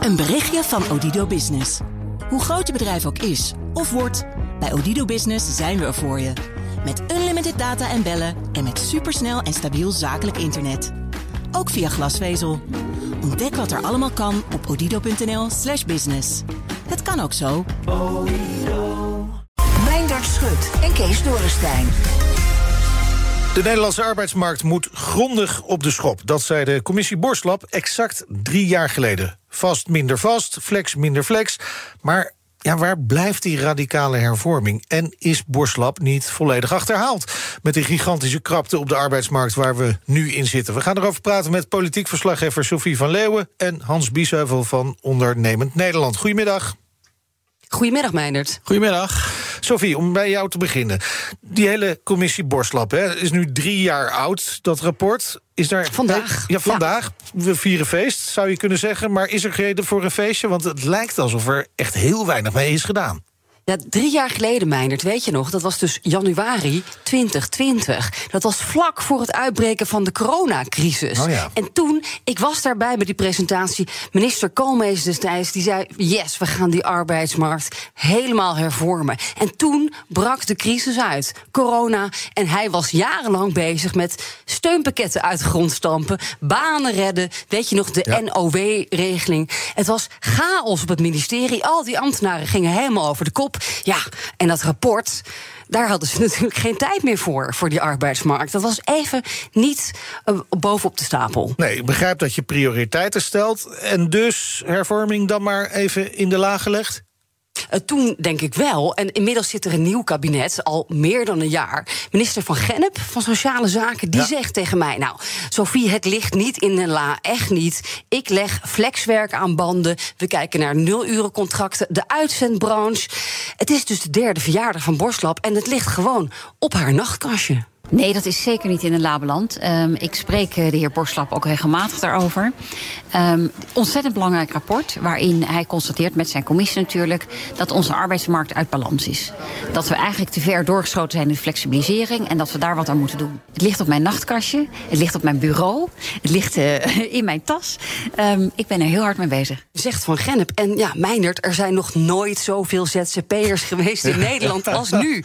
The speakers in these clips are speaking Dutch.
Een berichtje van Odido Business. Hoe groot je bedrijf ook is of wordt, bij Odido Business zijn we er voor je. Met unlimited data en bellen en met supersnel en stabiel zakelijk internet. Ook via glasvezel. Ontdek wat er allemaal kan op odido.nl/slash business. Het kan ook zo. Meindert Schut en Kees Dorrestein. De Nederlandse arbeidsmarkt moet grondig op de schop. Dat zei de commissie Borslap exact drie jaar geleden. Vast minder vast, flex minder flex. Maar ja, waar blijft die radicale hervorming? En is Borslap niet volledig achterhaald... met die gigantische krapte op de arbeidsmarkt waar we nu in zitten? We gaan erover praten met politiek verslaggever Sophie van Leeuwen... en Hans Biesheuvel van Ondernemend Nederland. Goedemiddag. Goedemiddag, Meindert. Goedemiddag. Sophie, om bij jou te beginnen. Die hele commissie Borslap hè, is nu drie jaar oud, dat rapport. Is daar, vandaag. Ja, vandaag. We vieren feest, zou je kunnen zeggen. Maar is er reden voor een feestje? Want het lijkt alsof er echt heel weinig mee is gedaan. Ja, drie jaar geleden, Meindert, weet je nog? Dat was dus januari 2020. Dat was vlak voor het uitbreken van de coronacrisis. Oh ja. En toen, ik was daarbij bij die presentatie... minister Koolmees destijds, die zei... yes, we gaan die arbeidsmarkt helemaal hervormen. En toen brak de crisis uit, corona. En hij was jarenlang bezig met steunpakketten uit de grond stampen... banen redden, weet je nog, de Ja. NOW-regeling. Het was chaos op het ministerie. Al die ambtenaren gingen helemaal over de kop. Ja, en dat rapport. Daar hadden ze natuurlijk geen tijd meer voor, voor die arbeidsmarkt. Dat was even niet uh, bovenop de stapel. Nee, ik begrijp dat je prioriteiten stelt... en dus hervorming dan maar even in de laag gelegd? Uh, toen denk ik wel. En inmiddels zit er een nieuw kabinet, al meer dan een jaar. Minister van Gennep van Sociale Zaken, die Ja. zegt tegen mij... nou, Sophie, het ligt niet in de la, echt niet. Ik leg flexwerk aan banden. We kijken naar nulurencontracten, de uitzendbranche. Het is dus de derde verjaardag van Borstlap... en het ligt gewoon op haar nachtkastje. Nee, dat is zeker niet in een labeland. Um, ik spreek uh, de heer Borslap ook regelmatig daarover. Um, ontzettend belangrijk rapport, waarin hij constateert met zijn commissie natuurlijk dat onze arbeidsmarkt uit balans is. Dat we eigenlijk te ver doorgeschoten zijn in de flexibilisering en dat we daar wat aan moeten doen. Het ligt op mijn nachtkastje, het ligt op mijn bureau, het ligt uh, in mijn tas. Um, ik ben er heel hard mee bezig. Zegt Van Gennep. En ja, Meindert, er zijn nog nooit zoveel ZZP'ers geweest in Nederland als nu.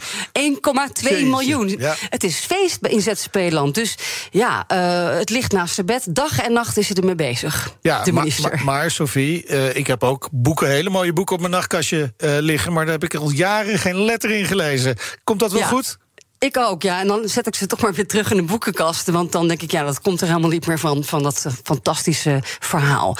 1,2 miljoen. Ja. Het is feest in ZZP-land. Dus ja, uh, het ligt naast zijn bed. Dag en nacht is het ermee bezig, Ja, de maar, minister. maar, maar Sophie, uh, ik heb ook boeken, hele mooie boeken op mijn nachtkastje uh, liggen... maar daar heb ik al jaren geen letter in gelezen. Komt dat wel Ja. goed? Ik ook, ja. En dan zet ik ze toch maar weer terug in de boekenkast. Want dan denk ik, ja, dat komt er helemaal niet meer van, van dat fantastische verhaal.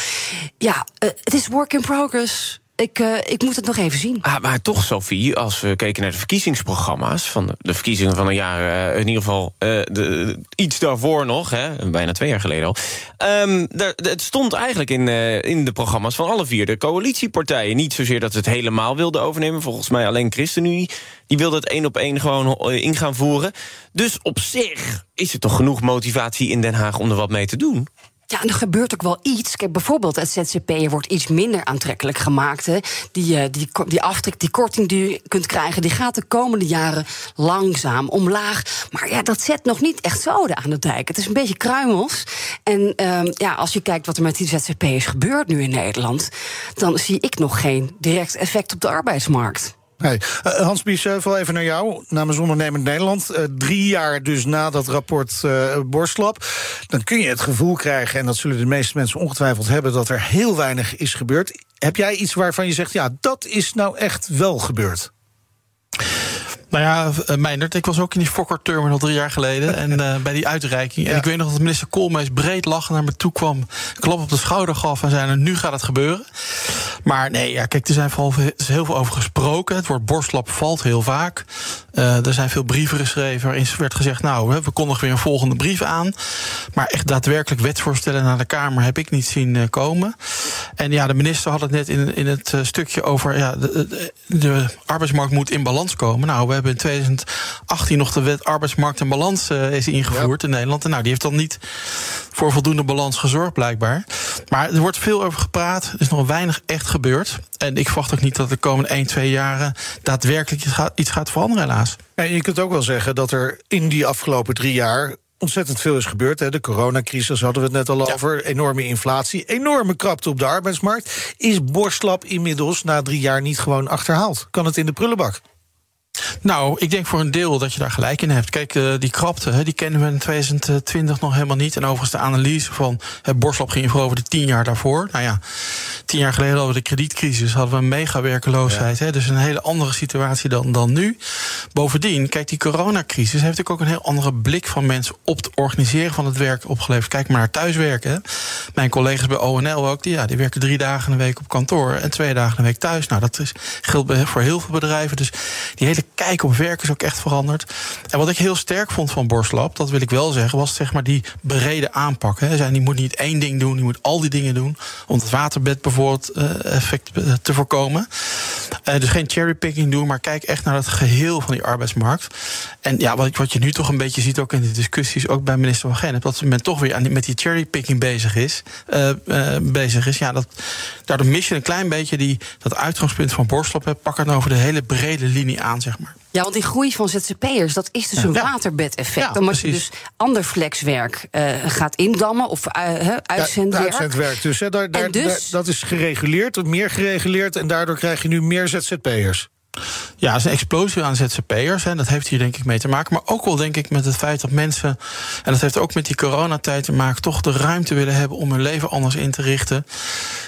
Ja, uh, het is work in progress. Ik, uh, ik moet het nog even zien. Ah, maar toch, Sophie, als we keken naar de verkiezingsprogramma's... van de, verkiezingen van een jaar, uh, in ieder geval uh, de, iets daarvoor nog... Hè, bijna twee jaar geleden al... Daar, het stond eigenlijk in, in de programma's van alle vier de coalitiepartijen. Niet zozeer dat ze het helemaal wilden overnemen. Volgens mij alleen ChristenUnie die wilde het één op één gewoon in gaan voeren. Dus op zich is er toch genoeg motivatie in Den Haag om er wat mee te doen? Ja, en er gebeurt ook wel iets. Kijk, bijvoorbeeld het ZZP'er wordt iets minder aantrekkelijk gemaakt. Hè. Die, uh, die, die aftrek, die korting die je kunt krijgen... die gaat de komende jaren langzaam omlaag. Maar ja, dat zet nog niet echt zoden aan de dijk. Het is een beetje kruimels. En uh, ja, als je kijkt wat er met die ZZP'ers gebeurt nu in Nederland... dan zie ik nog geen direct effect op de arbeidsmarkt. Uh, Hans Biesheuvel, even naar jou, namens Ondernemend Nederland. Uh, drie jaar dus na dat rapport uh. Dan kun je het gevoel krijgen, en dat zullen de meeste mensen ongetwijfeld hebben... dat er heel weinig is gebeurd. Heb jij iets waarvan je zegt, ja, dat is nou echt wel gebeurd? Nou ja, uh, Meindert, ik was ook in die Fokker Terminal drie jaar geleden. en uh, bij die uitreiking. Ja. En ik weet nog dat minister Koolmees breed lachend naar me toe kwam. klap op de schouder gaf en zei: Nu gaat het gebeuren. Maar nee, ja, kijk, er, zijn vooral, er is heel veel over gesproken. Het woord borstlap valt heel vaak. Uh, er zijn veel brieven geschreven waarin werd gezegd: Nou, we kondigen weer een volgende brief aan. Maar echt daadwerkelijk wetsvoorstellen naar de Kamer heb ik niet zien komen. En ja, de minister had het net in, in het stukje over: ja, de, de, de arbeidsmarkt moet in balans komen. Nou, we hebben in 2018 nog de wet arbeidsmarkt en balans uh, is ingevoerd ja. in Nederland. En nou, die heeft dan niet voor voldoende balans gezorgd, blijkbaar. Maar er wordt veel over gepraat. Er is nog weinig echt gebeurd. En ik verwacht ook niet dat de komende 1, 2 jaren daadwerkelijk iets gaat, iets gaat veranderen, helaas. En je kunt ook wel zeggen dat er in die afgelopen drie jaar ontzettend veel is gebeurd. Hè. De coronacrisis hadden we het net al over. Enorme inflatie, enorme krapte op de arbeidsmarkt. Is Borslap inmiddels na drie jaar niet gewoon achterhaald? Kan het in de prullenbak? Nou, ik denk voor een deel dat je daar gelijk in hebt. Kijk, uh, die krapte, die kennen we in 2020 nog helemaal niet. En overigens de analyse van het Borslap ging over de tien jaar daarvoor. Nou ja, tien jaar geleden hadden we de kredietcrisis, hadden we een mega werkeloosheid. Ja. dus een hele andere situatie dan, dan nu. Bovendien, kijk, die coronacrisis heeft natuurlijk ook een heel andere blik van mensen op het organiseren van het werk opgeleverd. Kijk maar naar thuiswerken. Hè. Mijn collega's bij ONL ook, die, ja, die werken drie dagen een week op kantoor en twee dagen een week thuis. Nou, dat is, geldt voor heel veel bedrijven. Dus die hele kijk op werk is ook echt veranderd. En wat ik heel sterk vond van Borslab, dat wil ik wel zeggen, was zeg maar die brede aanpak. Hè. Zijn, die moet niet één ding doen, die moet al die dingen doen. Om het waterbed bijvoorbeeld uh, effect eh, te voorkomen. Uh, dus geen cherrypicking doen, maar kijk echt naar het geheel van die arbeidsmarkt. En ja, wat, wat je nu toch een beetje ziet, ook in de discussies, ook bij minister van Genep, dat men toch weer aan, met die cherrypicking bezig is. Bezig is. Ja, dat, daardoor mis je een klein beetje die, dat uitgangspunt van Borslab. Pak het nou over de hele brede linie aan, zeg maar. Ja, want die groei van ZZP'ers, dat is dus een ja. waterbedeffect. Ja, Omdat je dus ander flexwerk uh, gaat indammen of uh, uitzendwerk. Dus, hè, daar, daar, dus... Daar, dat is gereguleerd, meer gereguleerd... en daardoor krijg je nu meer ZZP'ers. Ja, het is een explosie aan ZZP'ers. En dat heeft hier denk ik mee te maken. Maar ook wel denk ik met het feit dat mensen... en dat heeft ook met die coronatijd te maken... toch de ruimte willen hebben om hun leven anders in te richten.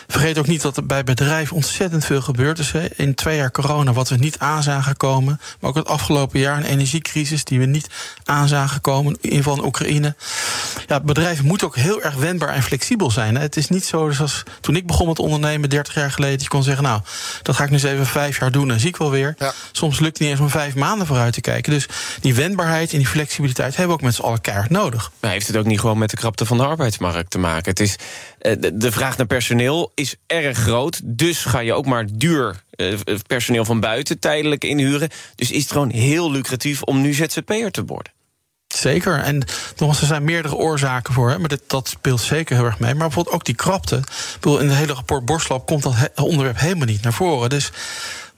Vergeet ook niet dat er bij bedrijven ontzettend veel gebeurd is. In twee jaar corona, wat we niet aan zagen komen. Maar ook het afgelopen jaar een energiecrisis die we niet aan zagen komen. In van Oekraïne. Ja, bedrijven moeten ook heel erg wendbaar en flexibel zijn. Het is niet zo zoals toen ik begon met ondernemen 30 jaar geleden. Je kon zeggen, nou, dat ga ik nu eens even vijf jaar doen. En zie ik wel weer. Ja. Soms lukt het niet eens om vijf maanden vooruit te kijken. Dus die wendbaarheid en die flexibiliteit hebben we ook met z'n allen keihard nodig. Maar heeft het ook niet gewoon met de krapte van de arbeidsmarkt te maken? Het is, eh, de vraag naar personeel is erg groot. Dus ga je ook maar duur eh, personeel van buiten tijdelijk inhuren. Dus is het gewoon heel lucratief om nu ZZP'er te worden. Zeker. En nogmaals, er zijn meerdere oorzaken voor. Hè, maar dit, dat speelt zeker heel erg mee. Maar bijvoorbeeld ook die krapte. in het hele rapport Borslap komt dat onderwerp helemaal niet naar voren. Dus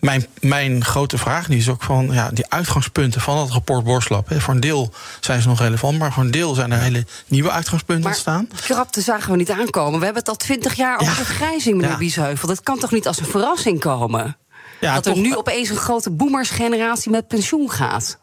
mijn, mijn grote vraag nu is ook van ja, die uitgangspunten van het rapport Borslap. Hè, voor een deel zijn ze nog relevant, maar voor een deel zijn er hele nieuwe uitgangspunten maar ontstaan. Krapte zagen we niet aankomen. We hebben het al twintig jaar over vergrijzing, meneer ja. Biesheuvel. Dat kan toch niet als een verrassing komen? Ja, dat er nu opeens een grote boemersgeneratie met pensioen gaat?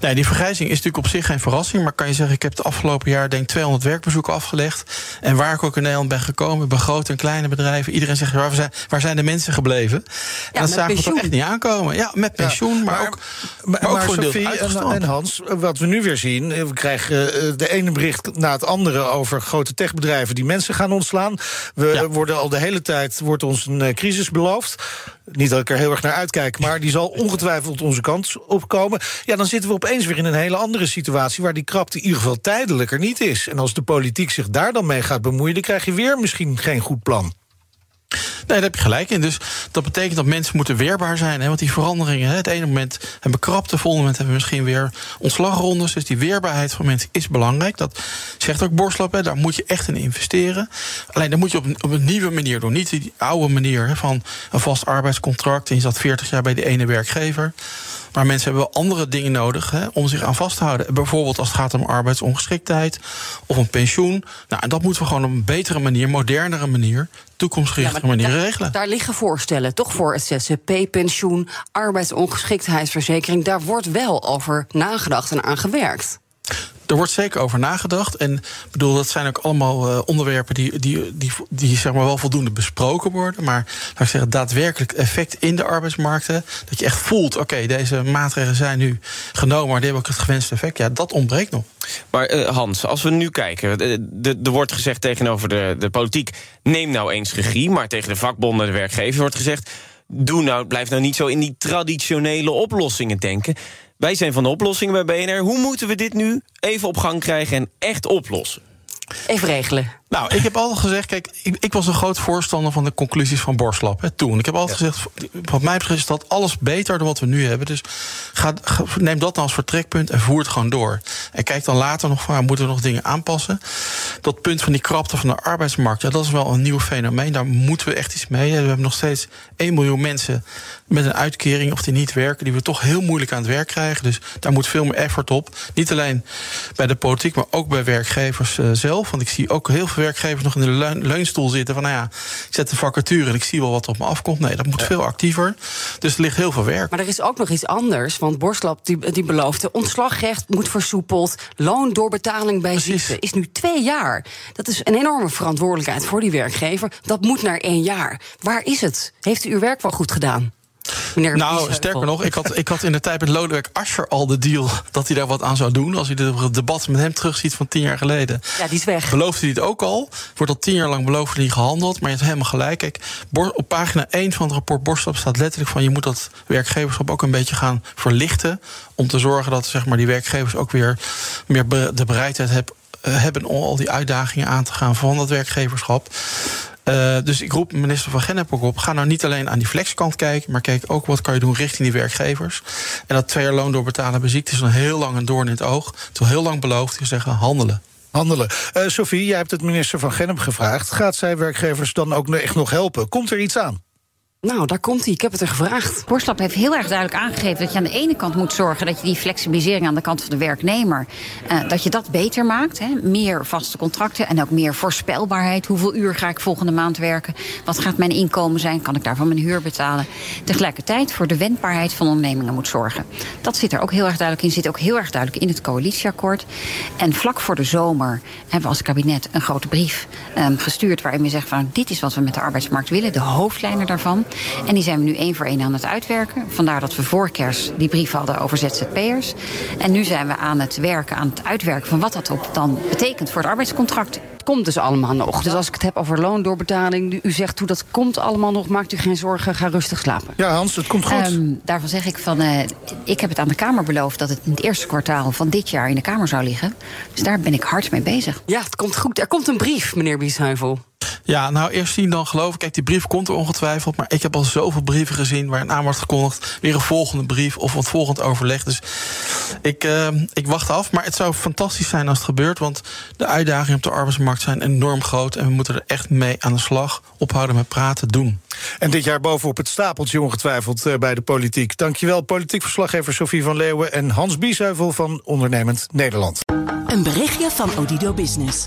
Nee, die vergrijzing is natuurlijk op zich geen verrassing. Maar kan je zeggen, ik heb het afgelopen jaar denk 200 werkbezoeken afgelegd. En waar ik ook in Nederland ben gekomen, bij grote en kleine bedrijven. Iedereen zegt, waar zijn, waar zijn de mensen gebleven? En ja, dat zagen we toch echt niet aankomen. Ja, met pensioen, maar, ook, maar, maar, maar voor Sophie en, en, Hans, wat we nu weer zien... we krijgen eh, de ene bericht na het andere over grote techbedrijven... die mensen gaan ontslaan. We worden al de hele tijd wordt ons een eh, crisis beloofd. Niet dat ik er heel erg naar uitkijk, maar die zal ongetwijfeld onze kant opkomen. Ja, dan zitten we opeens weer in een hele andere situatie... waar die krapte in ieder geval tijdelijk er niet is. En als de politiek zich daar dan mee gaat bemoeien... dan krijg je weer misschien geen goed plan. Nee, daar heb je gelijk in. Dus dat betekent dat mensen moeten weerbaar zijn. Hè? Want die veranderingen, hè, het ene moment hebben we krapte... het volgende moment hebben we misschien weer ontslagrondes. Dus die weerbaarheid van mensen is belangrijk. Dat zegt ook Borslap, hè, daar moet je echt in investeren. Alleen dat moet je op een, op een nieuwe manier doen. Niet die oude manier hè, van een vast arbeidscontract... en je zat 40 jaar bij de ene werkgever... Maar mensen hebben wel andere dingen nodig hè, om zich aan vast te houden. Bijvoorbeeld als het gaat om arbeidsongeschiktheid of een pensioen. Nou, en dat moeten we gewoon op een betere manier, modernere manier, toekomstgerichte manier regelen. Daar liggen voorstellen, toch voor het ZZP-pensioen, arbeidsongeschiktheidsverzekering. Daar wordt wel over nagedacht en aan gewerkt. Er wordt zeker over nagedacht. En bedoel, dat zijn ook allemaal uh, onderwerpen die, die, die, die zeg maar wel voldoende besproken worden. Maar laat ik zeggen, daadwerkelijk effect in de arbeidsmarkten. Dat je echt voelt, oké, deze maatregelen zijn nu genomen, maar die hebben ook het gewenste effect. Ja, dat ontbreekt nog. Maar uh, Hans, als we nu kijken, er wordt gezegd tegenover de, de politiek: neem nou eens regie. Maar tegen de vakbonden, de werkgever wordt gezegd: doe nou, blijf nou niet zo in die traditionele oplossingen denken. Wij zijn van de oplossingen bij BNR. Hoe moeten we dit nu even op gang krijgen en echt oplossen? Even regelen. Nou, ik heb altijd gezegd, kijk, ik, ik, was een groot voorstander van de conclusies van Borslap. Hè, toen. Ik heb altijd gezegd, wat mij betreft is dat alles beter dan wat we nu hebben. Dus ga, neem dat dan als vertrekpunt en voer het gewoon door. En kijk dan later nog van, moeten we nog dingen aanpassen? Dat punt van die krapte van de arbeidsmarkt, ja, dat is wel een nieuw fenomeen. Daar moeten we echt iets mee. We hebben nog steeds 1 miljoen mensen met een uitkering of die niet werken, die we toch heel moeilijk aan het werk krijgen. Dus daar moet veel meer effort op. Niet alleen bij de politiek, maar ook bij werkgevers uh, zelf. Want ik zie ook heel veel werkgevers nog in de leunstoel zitten van, nou ja, ik zet de vacature en ik zie wel wat op me afkomt. Nee, dat moet veel actiever. Dus er ligt heel veel werk. Maar er is ook nog iets anders, want Borstlap die, die beloofde ontslagrecht moet versoepeld, loondoorbetaling bij ziekte is nu twee jaar. Dat is een enorme verantwoordelijkheid voor die werkgever. Dat moet naar één jaar. Waar is het? Heeft u uw werk wel goed gedaan? Nou, sterker nog, ik had, ik had in de tijd met Lodewijk Asscher al de deal dat hij daar wat aan zou doen. Als hij het debat met hem terugziet van tien jaar geleden. Ja, die is weg. Beloofde hij het ook al. Wordt al tien jaar lang beloofd niet gehandeld. Maar je hebt helemaal gelijk. Kijk, op pagina 1 van het rapport Borstap staat letterlijk van je moet dat werkgeverschap ook een beetje gaan verlichten. Om te zorgen dat zeg maar, die werkgevers ook weer meer de bereidheid hebben hebben om al die uitdagingen aan te gaan van dat werkgeverschap. Uh, dus ik roep minister van Gennep ook op. Ga nou niet alleen aan die flexkant kijken, maar kijk ook wat kan je doen richting die werkgevers. En dat twee jaar loon doorbetalen bij ziekte is een heel lang een doorn in het oog. Is heel lang beloofd. Je zeggen handelen. Handelen. Uh, Sophie, jij hebt het minister van Gennep gevraagd. Gaat zij werkgevers dan ook echt nog helpen? Komt er iets aan? Nou, daar komt hij. Ik heb het er gevraagd. Borslap heeft heel erg duidelijk aangegeven dat je aan de ene kant moet zorgen dat je die flexibilisering aan de kant van de werknemer, uh, dat je dat beter maakt. Hè? Meer vaste contracten en ook meer voorspelbaarheid. Hoeveel uur ga ik volgende maand werken? Wat gaat mijn inkomen zijn? Kan ik daarvan mijn huur betalen? Tegelijkertijd voor de wendbaarheid van ondernemingen moet zorgen. Dat zit er ook heel erg duidelijk in. Zit ook heel erg duidelijk in het coalitieakkoord. En vlak voor de zomer hebben we als kabinet een grote brief um, gestuurd waarin we zeggen van dit is wat we met de arbeidsmarkt willen, de hoofdlijnen daarvan. En die zijn we nu één voor één aan het uitwerken. Vandaar dat we voor kerst die brief hadden over ZZP'ers. En nu zijn we aan het werken, aan het uitwerken van wat dat dan betekent voor het arbeidscontract. Het komt dus allemaal nog. Dus als ik het heb over loondoorbetaling, u zegt hoe dat komt allemaal nog, maakt u geen zorgen, ga rustig slapen. Ja, Hans, het komt goed. Um, daarvan zeg ik van, uh, ik heb het aan de Kamer beloofd dat het in het eerste kwartaal van dit jaar in de Kamer zou liggen. Dus daar ben ik hard mee bezig. Ja, het komt goed. Er komt een brief, meneer Biesheuvel. Ja, nou eerst zien dan geloven. Kijk, die brief komt er ongetwijfeld. Maar ik heb al zoveel brieven gezien waar een aan wordt gekondigd. Weer een volgende brief of een volgend overleg. Dus ik, uh, ik wacht af. Maar het zou fantastisch zijn als het gebeurt. Want de uitdagingen op de arbeidsmarkt zijn enorm groot. En we moeten er echt mee aan de slag. Ophouden met praten, doen. En dit jaar bovenop het stapeltje ongetwijfeld uh, bij de politiek. Dankjewel, politiek verslaggever Sophie van Leeuwen... en Hans Biesheuvel van Ondernemend Nederland. Een berichtje van Odido Business.